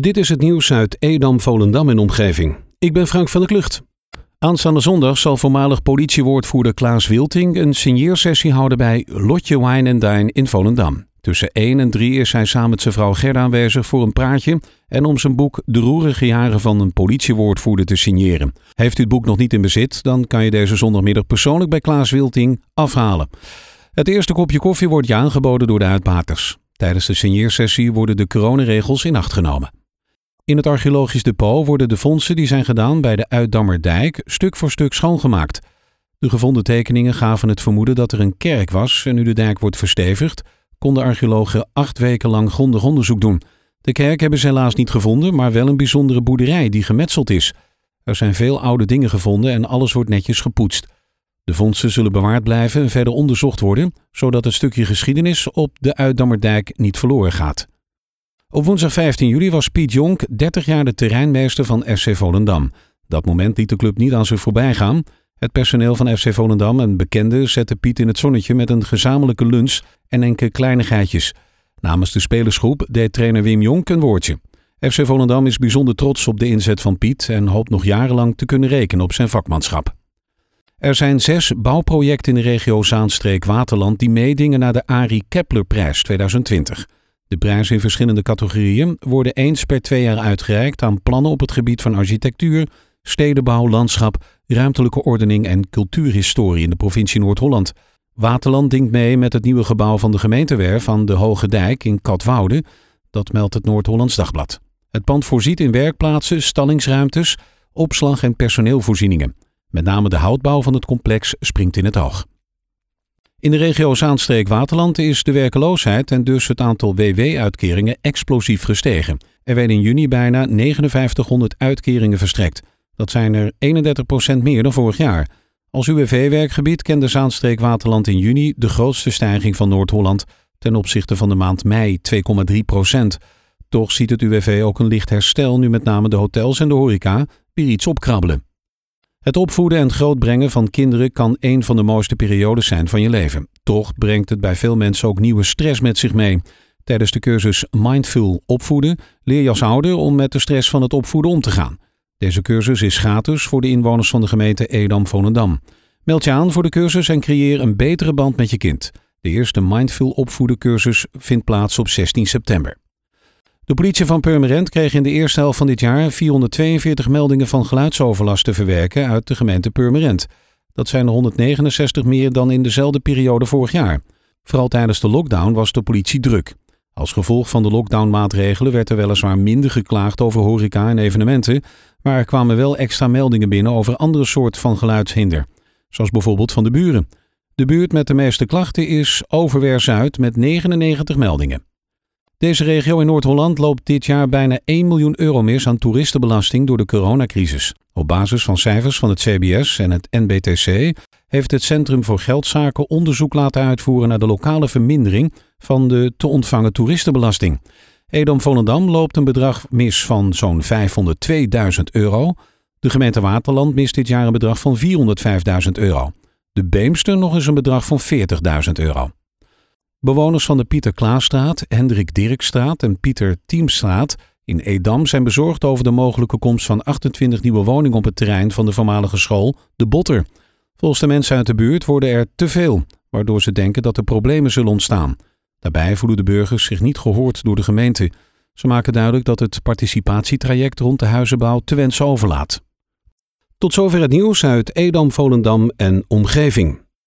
Dit is het nieuws uit Edam, Volendam en omgeving. Ik ben Frank van der Klucht. Aanstaande zondag zal voormalig politiewoordvoerder Klaas Wilting een signeersessie houden bij Lotje Wine Dine in Volendam. Tussen 1 en 3 is hij samen met zijn vrouw Gerda aanwezig voor een praatje en om zijn boek De roerige jaren van een politiewoordvoerder te signeren. Heeft u het boek nog niet in bezit, dan kan je deze zondagmiddag persoonlijk bij Klaas Wilting afhalen. Het eerste kopje koffie wordt je aangeboden door de uitbaters. Tijdens de signeersessie worden de coronaregels in acht genomen. In het archeologisch depot worden de fondsen die zijn gedaan bij de Uitdammerdijk stuk voor stuk schoongemaakt. De gevonden tekeningen gaven het vermoeden dat er een kerk was en nu de dijk wordt verstevigd, konden archeologen acht weken lang grondig onderzoek doen. De kerk hebben ze helaas niet gevonden, maar wel een bijzondere boerderij die gemetseld is. Er zijn veel oude dingen gevonden en alles wordt netjes gepoetst. De vondsten zullen bewaard blijven en verder onderzocht worden, zodat het stukje geschiedenis op de Uitdammerdijk niet verloren gaat. Op woensdag 15 juli was Piet Jonk 30 jaar de terreinmeester van FC Volendam. Dat moment liet de club niet aan zich voorbij gaan. Het personeel van FC Volendam en bekenden zette Piet in het zonnetje met een gezamenlijke lunch en enkele kleinigheidjes. Namens de spelersgroep deed trainer Wim Jonk een woordje. FC Volendam is bijzonder trots op de inzet van Piet en hoopt nog jarenlang te kunnen rekenen op zijn vakmanschap. Er zijn zes bouwprojecten in de regio Zaanstreek-Waterland die meedingen naar de Arie Keplerprijs 2020. De prijzen in verschillende categorieën worden eens per twee jaar uitgereikt aan plannen op het gebied van architectuur, stedenbouw, landschap, ruimtelijke ordening en cultuurhistorie in de provincie Noord-Holland. Waterland dingt mee met het nieuwe gebouw van de gemeentewerf van de Hoge Dijk in Katwoude. Dat meldt het Noord-Hollands Dagblad. Het pand voorziet in werkplaatsen, stallingsruimtes, opslag en personeelvoorzieningen. Met name de houtbouw van het complex springt in het oog. In de regio Zaanstreek-Waterland is de werkeloosheid en dus het aantal WW-uitkeringen explosief gestegen. Er werden in juni bijna 5900 uitkeringen verstrekt. Dat zijn er 31% meer dan vorig jaar. Als UWV-werkgebied kende Zaanstreek-Waterland in juni de grootste stijging van Noord-Holland ten opzichte van de maand mei 2,3%. Toch ziet het UWV ook een licht herstel nu met name de hotels en de horeca weer iets opkrabbelen. Het opvoeden en grootbrengen van kinderen kan een van de mooiste periodes zijn van je leven. Toch brengt het bij veel mensen ook nieuwe stress met zich mee. Tijdens de cursus Mindful opvoeden leer je als ouder om met de stress van het opvoeden om te gaan. Deze cursus is gratis voor de inwoners van de gemeente Edam-Volendam. Meld je aan voor de cursus en creëer een betere band met je kind. De eerste Mindful opvoeden cursus vindt plaats op 16 september. De politie van Purmerend kreeg in de eerste helft van dit jaar 442 meldingen van geluidsoverlast te verwerken uit de gemeente Purmerend. Dat zijn er 169 meer dan in dezelfde periode vorig jaar. Vooral tijdens de lockdown was de politie druk. Als gevolg van de lockdownmaatregelen werd er weliswaar minder geklaagd over horeca en evenementen, maar er kwamen wel extra meldingen binnen over andere soorten van geluidshinder, zoals bijvoorbeeld van de buren. De buurt met de meeste klachten is Overweer Zuid met 99 meldingen. Deze regio in Noord-Holland loopt dit jaar bijna 1 miljoen euro mis aan toeristenbelasting door de coronacrisis. Op basis van cijfers van het CBS en het NBTC heeft het Centrum voor Geldzaken onderzoek laten uitvoeren naar de lokale vermindering van de te ontvangen toeristenbelasting. Edam-Volendam loopt een bedrag mis van zo'n 502.000 euro. De gemeente Waterland mist dit jaar een bedrag van 405.000 euro. De Beemster nog eens een bedrag van 40.000 euro. Bewoners van de Pieter Klaasstraat, Hendrik Dirkstraat en Pieter Tiemstraat in Edam zijn bezorgd over de mogelijke komst van 28 nieuwe woningen op het terrein van de voormalige school De Botter. Volgens de mensen uit de buurt worden er te veel, waardoor ze denken dat er problemen zullen ontstaan. Daarbij voelen de burgers zich niet gehoord door de gemeente. Ze maken duidelijk dat het participatietraject rond de huizenbouw te wensen overlaat. Tot zover het nieuws uit Edam, Volendam en omgeving.